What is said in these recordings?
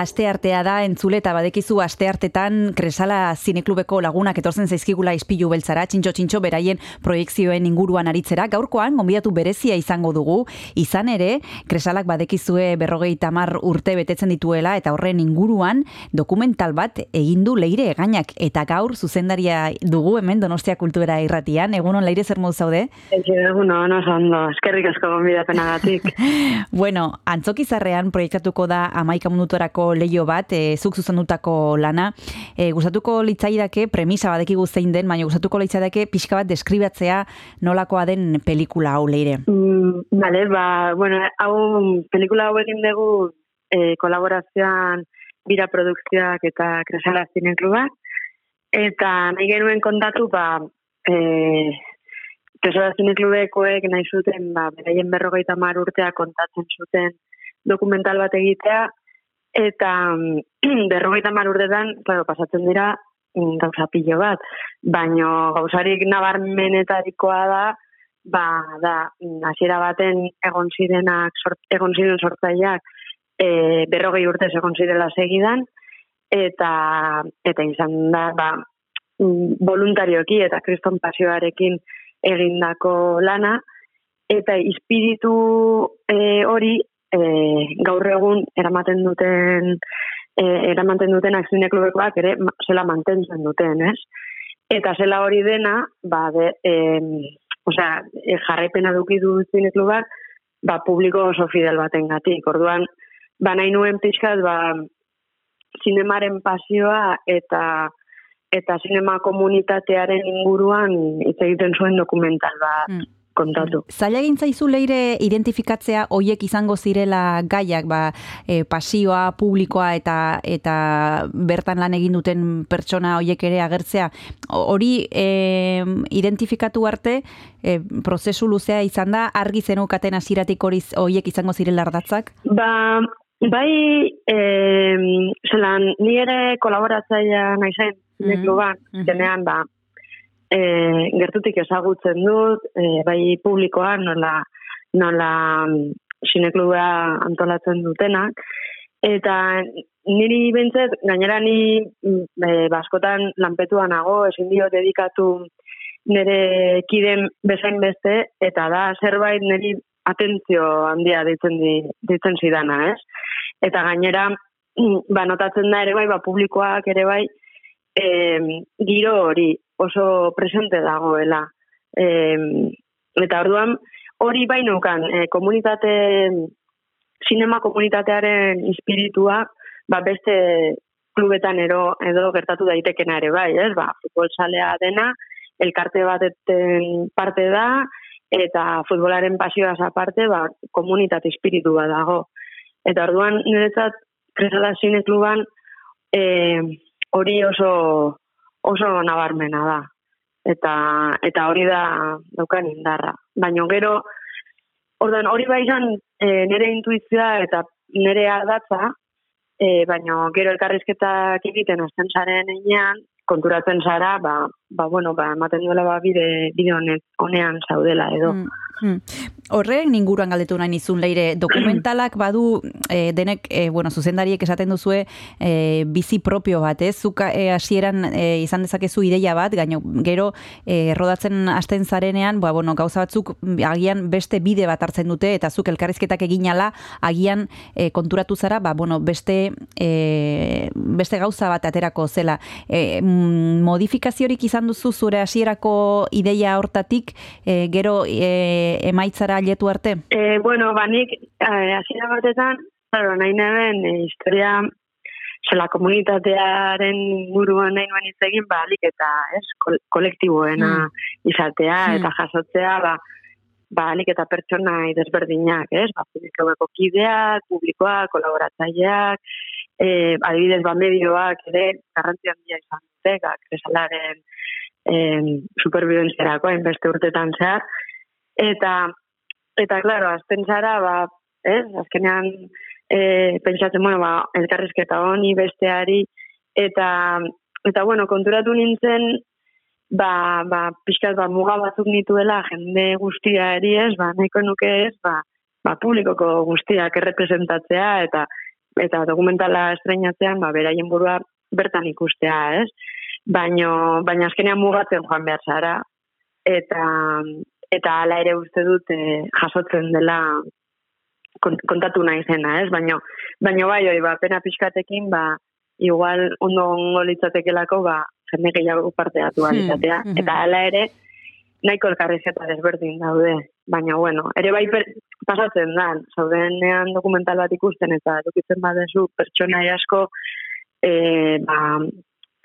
Aste artea da entzule eta badekizu aste artetan Kresala Zineklubeko lagunak etortzen zaizkigula ispilu beltzara, txintxo txintxo beraien proiektzioen inguruan aritzera. Gaurkoan, gonbidatu berezia izango dugu, izan ere, Kresalak badekizue berrogei tamar urte betetzen dituela eta horren inguruan dokumental bat egindu leire egainak. Eta gaur, zuzendaria dugu hemen Donostia Kultura irratian. Egunon, leire zer modu zaude? Egunon, oso ondo, eskerrik asko gonbidapenagatik. bueno, antzokizarrean proiektatuko da amaika minutorako leio bat, e, zuk zuzendutako lana. E, gustatuko litzaidake, premisa badekigu zein den, baina gustatuko litzaidake pixka bat deskribatzea nolakoa den pelikula hau leire. Mm, vale, ba, bueno, hau pelikula hau egin dugu e, kolaborazioan bira produkzioak eta kresala zinen klubak. Eta nahi genuen kontatu, ba, e, Kresala zinen klubekoek nahi zuten, ba, beraien berrogeita mar urtea kontatzen zuten dokumental bat egitea, Eta mm, berrogeita mar urtetan, claro, pasatzen dira mm, gauza pilo bat, baino gauzarik nabarmenetarikoa da, ba, da, mm, hasiera baten egon zirenak, sort, egon ziren sortzaileak, e, berrogei urte egon zirela segidan, eta, eta izan da, ba, voluntarioki eta kriston pasioarekin egindako lana, eta ispiritu e, hori e, gaur egun eramaten duten e, eramaten duten akzine klubekoak ere zela mantentzen duten, ez? Eta zela hori dena, ba, de, e, osea, e, jarraipena duki du zine klubak, ba, publiko oso fidel baten gatik. Orduan, ba, nahi nuen pixkat, ba, zinemaren pasioa eta eta zinema komunitatearen inguruan hitz egiten zuen dokumental bat. Mm kontatu. Zaila egin zaizu leire identifikatzea hoiek izango zirela gaiak, ba, e, pasioa, publikoa eta eta bertan lan egin duten pertsona hoiek ere agertzea. Hori e, identifikatu arte, e, prozesu luzea izan da, argi zenukaten hasiratik hori hoiek izango zirela ardatzak? Ba, bai, e, zelan, ni ere kolaboratzaia nahi zen, mm -hmm. genean, ba, e, gertutik ezagutzen dut, e, bai publikoa nola, nola mm, sinekluba antolatzen dutenak, eta niri bintzet, gainera ni mm, e, baskotan lanpetua nago, ezin dio dedikatu nire kiden bezain beste, eta da zerbait niri atentzio handia ditzen, di, ditzen zidana, ez? Eta gainera, mm, ba, notatzen da ere bai, ba, publikoak ere bai, e, giro hori, oso presente dagoela. E, eta orduan, hori bainukan, e, komunitate, sinema komunitatearen espiritua, ba beste klubetan ero, edo gertatu daitekena ere bai, ez? Ba, futbol salea dena, elkarte batetan parte da, eta futbolaren pasioa aparte, ba, komunitate espiritu bat dago. Eta orduan, niretzat, kresala zine kluban, e, hori oso oso nabarmena da. Eta, eta hori da daukan indarra. Baina gero, orden hori bai izan e, nire intuizioa eta nire aldatza, e, baina gero elkarrizketak egiten azten zaren enean, konturatzen zara, ba, ba, bueno, ba, ematen duela ba, bide, bide honean zaudela edo. Mm. Hmm. Horre, ninguruan galdetu nahi nizun leire, dokumentalak badu e, denek, e, bueno, zuzendariek esaten duzue e, bizi propio bat, ez? Zuka hasieran e, izan dezakezu ideia bat, gaino gero e, rodatzen hasten zarenean, ba, bueno, gauza batzuk agian beste bide bat hartzen dute, eta zuk elkarrizketak eginala agian e, konturatu zara, ba, bueno, beste, e, beste gauza bat aterako zela. E, modifikaziorik izan duzu zure hasierako ideia hortatik, e, gero e, emaitzara letu arte? E, bueno, banik, hasiera batetan, claro, nahi neben, e, historia, zela komunitatearen buruan nahi nuen egin, ba, alik eta, ez, kolektiboena mm. izatea, mm. eta jasotzea, ba, ba, alik eta pertsona desberdinak, ez, ba, publiko kideak, publikoak, kolaboratzaileak, e, adibidez, ba, medioak, ere, garrantzia handia izan dute, kresalaren, eh, supervivenziarako, beste urtetan zehar, Eta, eta, claro, azten zara, ba, ez, azkenean, e, pentsatzen, bueno, ba, elkarrizketa honi, besteari, eta, eta, bueno, konturatu nintzen, ba, ba, pixkat, ba, muga batzuk nituela jende guztia eri ez, ba, nahiko nuke ez, ba, ba, publikoko guztiak errepresentatzea, eta eta dokumentala estrenatzean, ba, beraien burua bertan ikustea, ez? Baino, baina azkenean mugatzen joan behar zara, eta, eta ala ere uste dut eh, jasotzen dela kontatu nahi zena, ez? Baino, baino bai, hori, ba, pena pixkatekin, ba, igual ondo ongo litzatekelako, ba, jende gehiago parte atu hmm, hmm. Eta ala ere, nahiko elkarrizketa desberdin daude. Baina, bueno, ere bai per, pasatzen da, zaudenean dokumental bat ikusten eta edukitzen badezu pertsona asko, e, ba,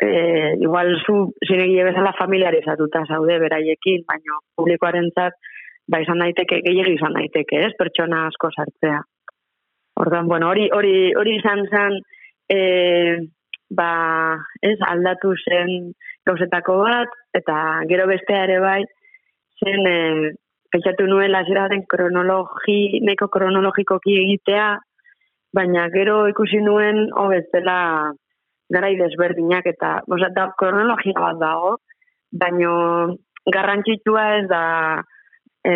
e, igual zu zinegie bezala familiarizatuta zaude beraiekin, baina publikoaren zat, ba izan daiteke, gehiagi izan daiteke, ez, pertsona asko sartzea. Ordan, bueno, hori, hori, hori izan zen, e, ba, ez, aldatu zen gauzetako bat, eta gero bestea ere bai, zen, e, pentsatu nuela zera den kronologi, neko kronologikoki egitea, baina gero ikusi nuen, hobez dela, gara desberdinak eta, bosa, da, kronologia bat dago, baina garrantzitsua ez da, e,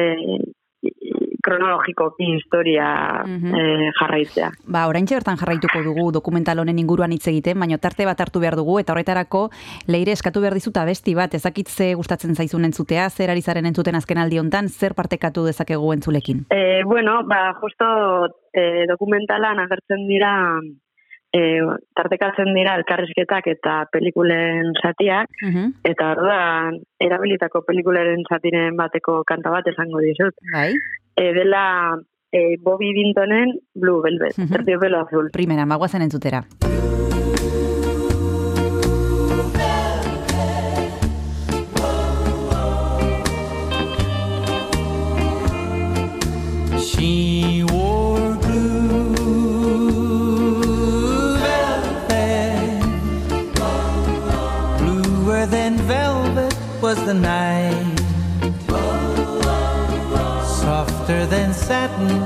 kronologiko historia mm jarraitzea. Ba, orain bertan jarraituko dugu dokumental honen inguruan hitz egiten, baina tarte bat hartu behar dugu, eta horretarako leire eskatu behar dizuta besti bat, ezakitze gustatzen zaizun entzutea, zer ari zaren entzuten azken aldi hontan, zer partekatu dezakegu entzulekin? E, bueno, ba, justo e, dokumentalan agertzen dira e, tartekatzen dira elkarrizketak eta pelikulen zatiak, uh eta orduan erabilitako pelikularen zatiren bateko kanta bat esango dizut. Bai e, dela e, Bobby Bintonen Blue Velvet, uh -huh. azul. Primera, maguazen entzutera. Night softer than satin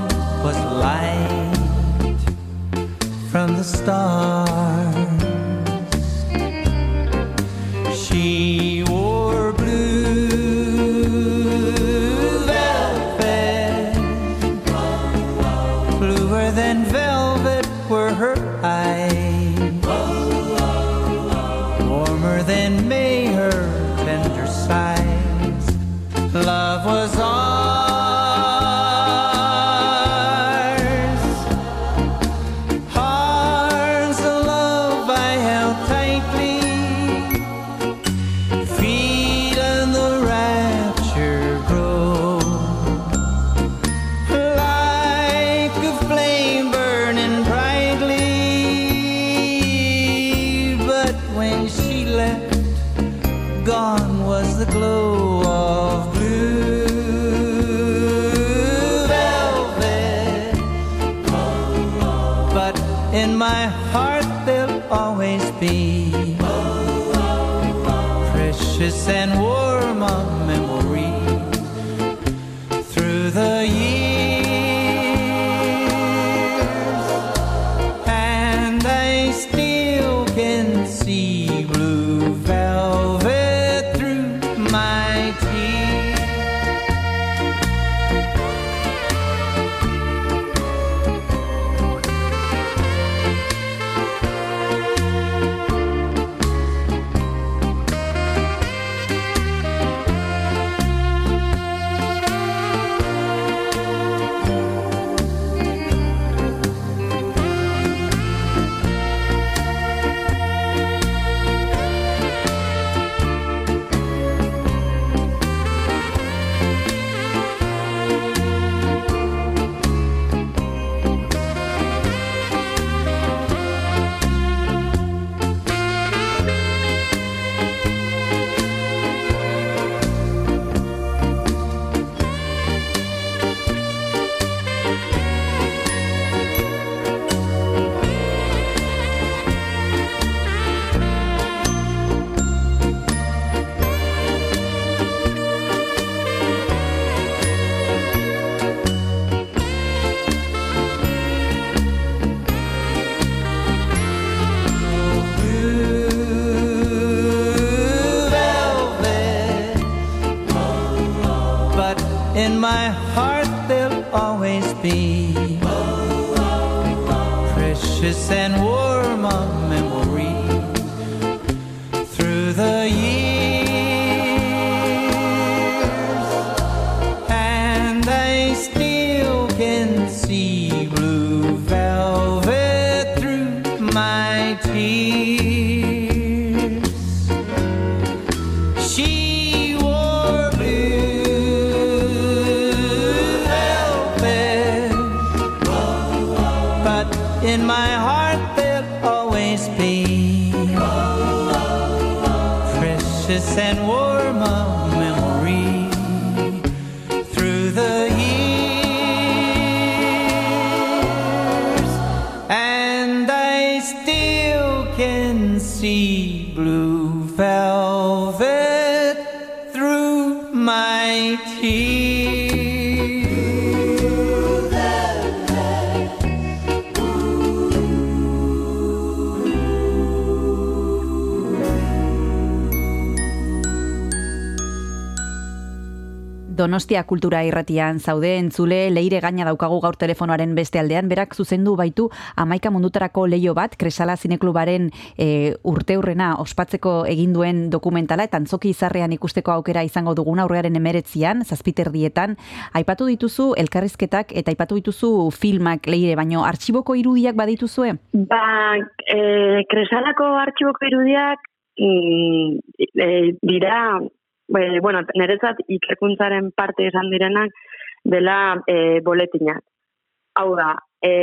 was light from the stars. when she left, gone was the glow of my heart they'll always be. Precious and Donostia kultura irratian zaude entzule leire gaina daukagu gaur telefonoaren beste aldean, berak zuzendu baitu amaika mundutarako leio bat, Kresala Zineklubaren e, urteurrena ospatzeko egin duen dokumentala, eta antzoki izarrean ikusteko aukera izango dugun aurrearen emeretzian, zazpiterdietan, aipatu dituzu elkarrizketak eta aipatu dituzu filmak leire, baino artxiboko irudiak badituzue? Ba, e, kresalako artxiboko irudiak mm, e, dira, e, bueno, niretzat ikerkuntzaren parte izan direnak dela e, boletinak. Hau da, e,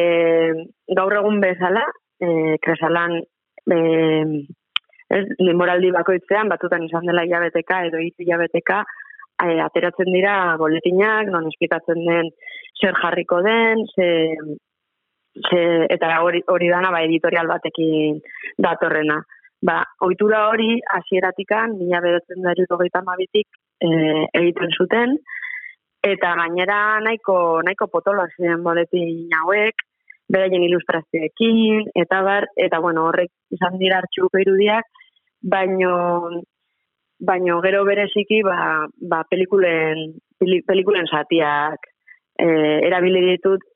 gaur egun bezala, e, kresalan e, ez, demoraldi bakoitzean, batutan izan dela hilabeteka edo hiru hilabeteka, e, ateratzen dira boletinak, non esplikatzen den zer jarriko den, ze, ze, eta hori, hori dana ba, editorial batekin datorrena. Ba, ohitura hori hasieratikan mila bedatzen da hogeita mabitik e, egiten zuten, eta gainera nahiko, nahiko potoloak ziren boletin hauek, beraien ilustrazioekin, eta bar, eta bueno, horrek izan dira artxuko irudiak, baino, baino gero bereziki, ba, ba pelikulen, peli- pelikulen satiak e, erabili ditut,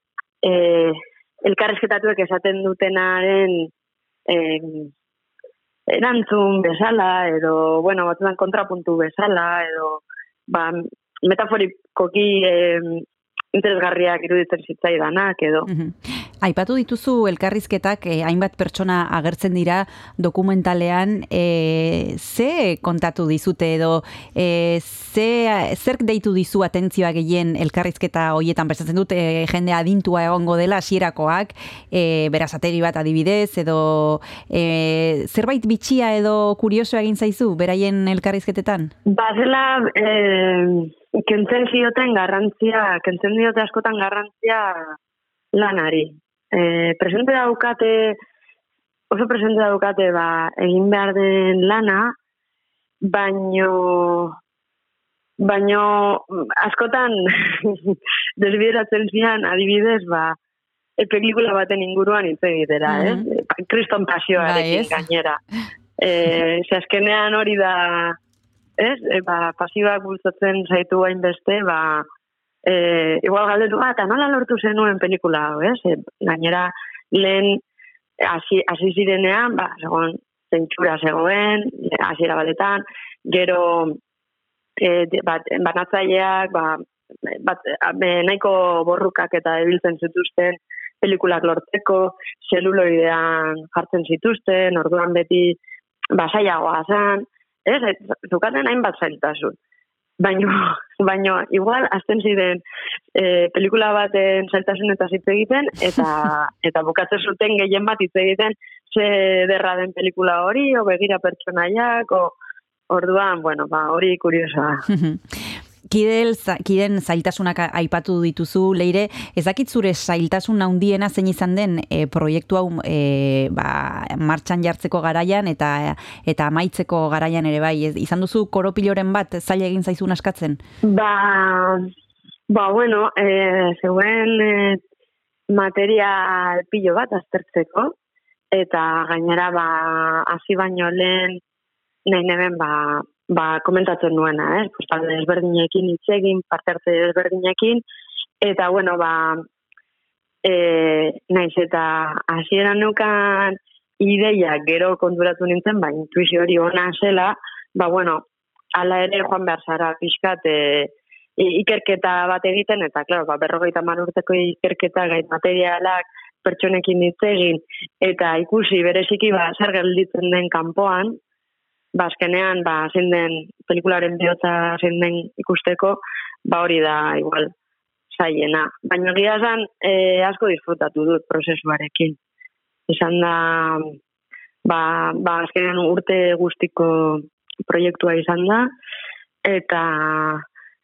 e, elkarrezketatuek esaten dutenaren e, erantzun bezala, edo, bueno, batzutan kontrapuntu bezala, edo, ba, metaforikoki eh, interesgarriak iruditzen zitzaidanak, edo. Mhm. Aipatu dituzu elkarrizketak eh, hainbat pertsona agertzen dira dokumentalean eh, ze kontatu dizute edo eh, ze, zerk deitu dizu atentzioa gehien elkarrizketa hoietan prestatzen dut eh, jende adintua egongo dela hasierakoak eh, beraz ateri bat adibidez edo eh, zerbait bitxia edo kurioso egin zaizu beraien elkarrizketetan? Ba, zela, eh, kentzen zioten garrantzia, kentzen diote askotan garrantzia lanari. Eh, presente daukate, oso presente daukate, ba, egin behar den lana, baino, baino askotan desbideratzen zian adibidez, ba, e, pelikula baten inguruan hitz egitera, Mhm. ez? Kriston pasioarekin Bai, gainera. Eh, ze azkenean hori da, ez? E, ba, pasioak bultzatzen zaitu hainbeste, ba, e, igual galdetu, ah, eta nola lortu zenuen pelikula hau, ez? E, gainera, lehen, hasi hasi zirenean, ba, segon, zentsura zegoen, hasiera batetan, gero, e, bat, banatzaileak, ba, bat, be, nahiko borrukak eta ebiltzen zituzten pelikulak lortzeko, zeluloidean jartzen zituzten, orduan beti basaiagoa zen, ez, zukaten hainbat zailtasun. Baino, baino, igual, azten ziren e, pelikula baten zailtasun eta hitz egiten, eta, eta bukatzen zuten gehien bat hitz egiten, ze derra den pelikula hori, o begira pertsonaiak, o orduan, bueno, ba, hori kuriosoa. Kidel, kiden zailtasunak aipatu dituzu, leire, ez dakit zure zailtasun handiena zein izan den e, proiektu hau e, ba, martxan jartzeko garaian eta eta amaitzeko garaian ere bai. Ez, izan duzu koropiloren bat zaila egin zaizun askatzen? Ba, ba bueno, e, zeuen e, materia pilo bat aztertzeko, eta gainera ba, hasi baino lehen nahi neben ba, ba, komentatzen nuena, eh? Pues, talde ezberdinekin hitz egin, parte hartze ezberdinekin, eta, bueno, ba, e, naiz eta hasieran nukan ideia gero konturatu nintzen, ba, intuizio hori ona zela, ba, bueno, ala ere joan behar zara pixkat, e, ikerketa bat egiten, eta, klaro, ba, berrogeita manurteko ikerketa gait materialak pertsonekin hitz egin, eta ikusi bereziki, ba, zer gelditzen den kanpoan, ba, azkenean, ba, zein den, pelikularen bihotza zein den ikusteko, ba, hori da, igual, zaiena. Baina gira zan, e, asko disfrutatu dut prozesuarekin. Izan da, ba, ba, azkenean urte guztiko proiektua izan da, eta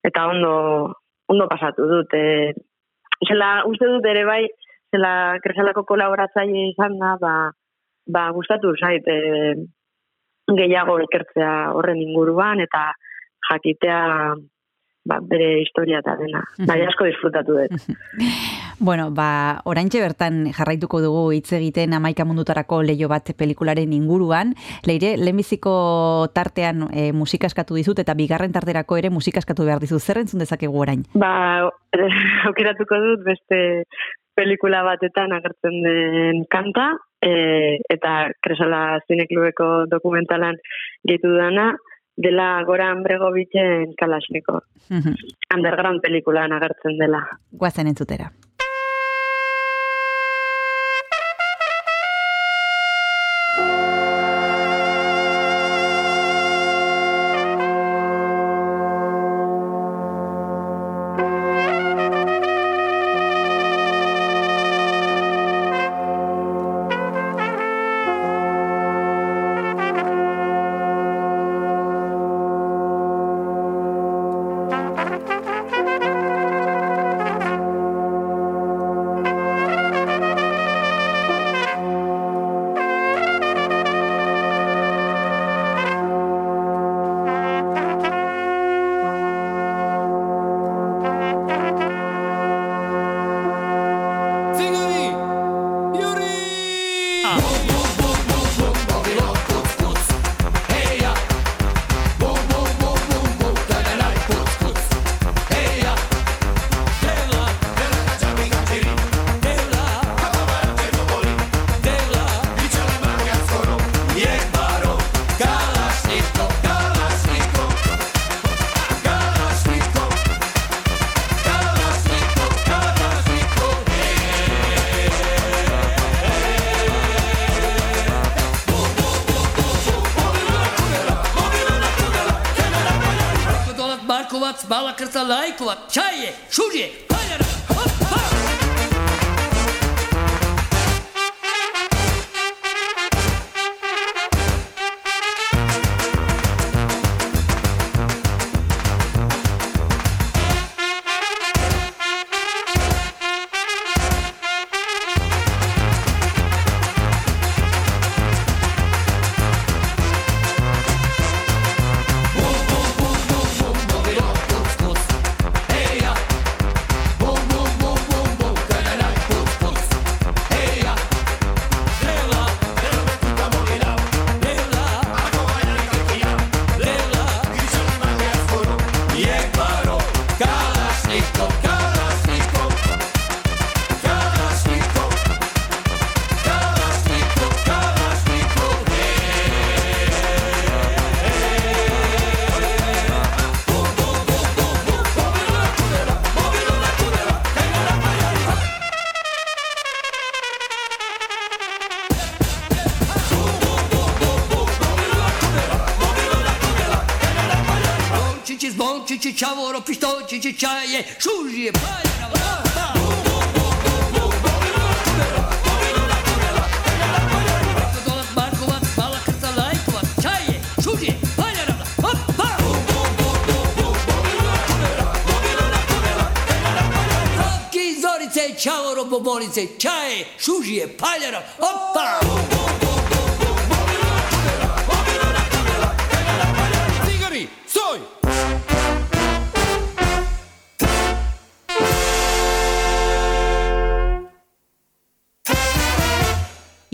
eta ondo ondo pasatu dut. E, zela, uste dut ere bai, zela kresalako kolaboratzaile izan da, ba, ba gustatu zait, e, gehiago ikertzea horren inguruan, eta jakitea ba, bere historia eta dena. Bai, asko disfrutatu dut. Bueno, ba, oraintxe bertan jarraituko dugu hitz egiten amaika mundutarako leio bat pelikularen inguruan. Leire, lehenbiziko tartean e, musika eskatu dizut eta bigarren tarterako ere musika eskatu behar dizut. Zer entzun dezakegu orain? Ba, aukeratuko dut beste pelikula batetan agertzen den kanta, e, eta Kresala Zineklubeko dokumentalan gehitu dana, dela Goran Bregovitzen kalasniko. Underground pelikulan agertzen dela. Guazen entzutera. лайкуват, с малък кръста лайкуват, чае, чуже, чаворо пишто чичи чае шужие пајна врата Чаворо боболице, чае, шужие, палера, опа!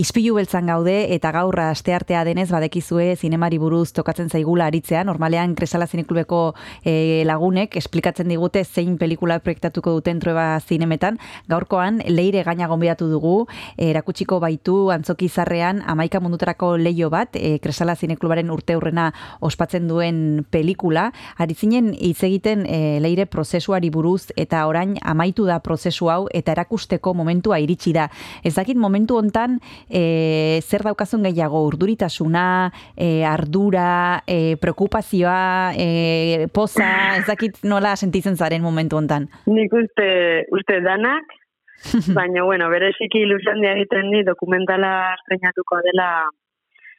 Ispilu beltzan gaude eta gaur asteartea denez badekizue zinemari buruz tokatzen zaigula aritzea, normalean Kresala Zineklubeko e, lagunek esplikatzen digute zein pelikula proiektatuko duten trueba zinemetan. Gaurkoan leire gaina gonbidatu dugu, e, erakutsiko baitu antzoki zarrean amaika mundutarako leio bat, e, Kresala Zineklubaren urte hurrena ospatzen duen pelikula. Aritzinen hitz egiten e, leire prozesuari buruz eta orain amaitu da prozesu hau eta erakusteko momentua iritsi da. Ez dakit momentu hontan e, zer daukazun gehiago? Urduritasuna, e, ardura, e, preokupazioa, e, poza, ez dakit nola sentitzen zaren momentu hontan. Nik uste, uste danak, baina, bueno, bereziki ilusian egiten ni dokumentala estrenatuko dela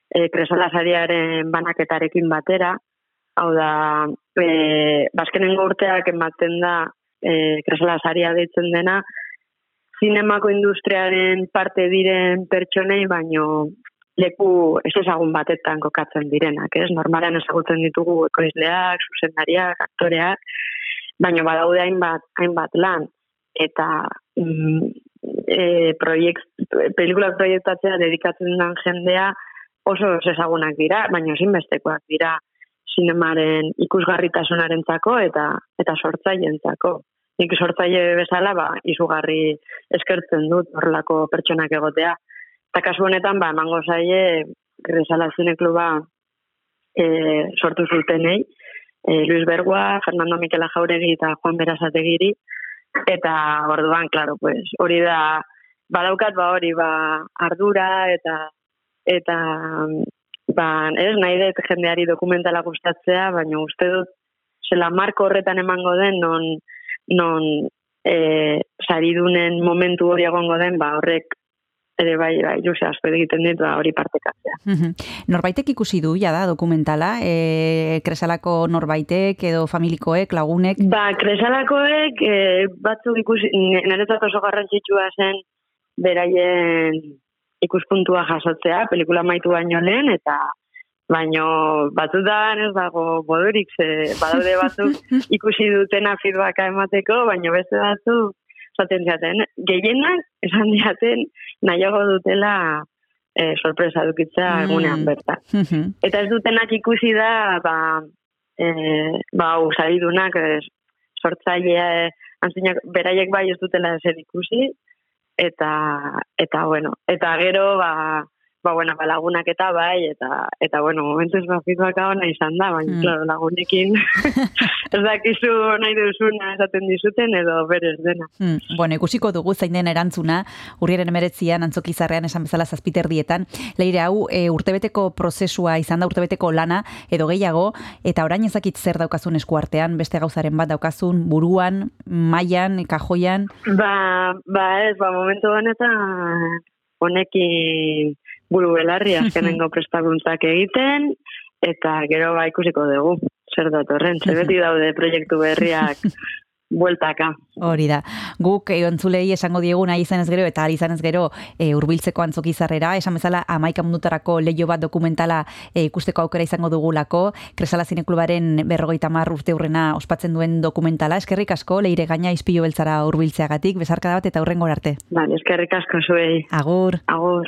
e, kresala zariaren banaketarekin batera, hau da, e, bazkenengo urteak ematen da e, kresala zaria deitzen dena, zinemako industriaren parte diren pertsonei, baino leku ez ezagun batetan kokatzen direnak, ez? Normalean ezagutzen ditugu ekoizleak, zuzendariak, aktoreak, baino badaude hainbat, hainbat lan, eta mm, e, proiekt, pelikulak proiektatzea dedikatzen den jendea oso ezagunak dira, baino ezinbestekoak dira sinemaren ikusgarritasunaren eta eta sortzaientzako nik sortzaile bezala, ba, izugarri eskertzen dut horrelako pertsonak egotea. Eta kasu honetan, ba, emango zaie, Gresala Kluba e, sortu zutenei, e, Luis Bergua, Fernando Miquela Jauregi eta Juan Berazategiri, eta orduan, claro, pues, hori da, badaukat ba hori, ba, ardura, eta eta ba, ez, nahi dut jendeari dokumentala gustatzea, baina uste dut, zela marko horretan emango den, non, non e, saridunen momentu hori egongo den, ba, horrek ere bai, bai, jose asko egiten dit, ba, hori partekatzea. Norbaitek ikusi du, ja da, dokumentala, e, kresalako norbaitek edo familikoek, lagunek? Ba, kresalakoek e, batzuk ikusi, niretzat oso garrantzitsua zen beraien ikuspuntua jasotzea, pelikula maitu baino lehen, eta Baino batzutan ez dago bodurik, ze badaude batzuk ikusi dutena feedbacka emateko, baino beste batzu zaten zaten. Gehienak esan diaten nahiago dutela e, sorpresa dukitza mm. egunean berta. Eta ez dutenak ikusi da, ba, e, ba, usaidunak, sortzailea, antzinak, beraiek bai ez dutela zer ikusi, eta, eta bueno, eta gero, ba, ba, bueno, ba, lagunak eta bai, eta, eta bueno, momentuz ba, feedback hona izan da, baina, mm. claro, lagunekin ez dakizu nahi duzuna esaten dizuten, edo berez dena. Mm. Bueno, ikusiko dugu zain den erantzuna, urriaren emeretzian, antzokizarrean esan bezala zazpiterdietan, leire hau, e, urtebeteko prozesua izan da, urtebeteko lana, edo gehiago, eta orain ezakit zer daukazun eskuartean, beste gauzaren bat daukazun, buruan, mailan, kajoian? Ba, ba ez, ba, momentu honetan, honekin buru belarri azkenengo prestakuntzak egiten, eta gero ba ikusiko dugu, zer datorren, zer beti daude proiektu berriak bueltaka. Hori da. Guk e, esango diegu nahi izan ez gero eta ari izan ez gero e, urbiltzeko antzokizarrera, esan bezala amaika mundutarako leio bat dokumentala e, ikusteko aukera izango dugulako, Kresala Zineklubaren berrogeita mar urte hurrena ospatzen duen dokumentala. Eskerrik asko, leire gaina izpilo beltzara urbiltzeagatik, bezarka bat eta hurrengo arte. Ba, eskerrik asko zuei. Agur. Agur.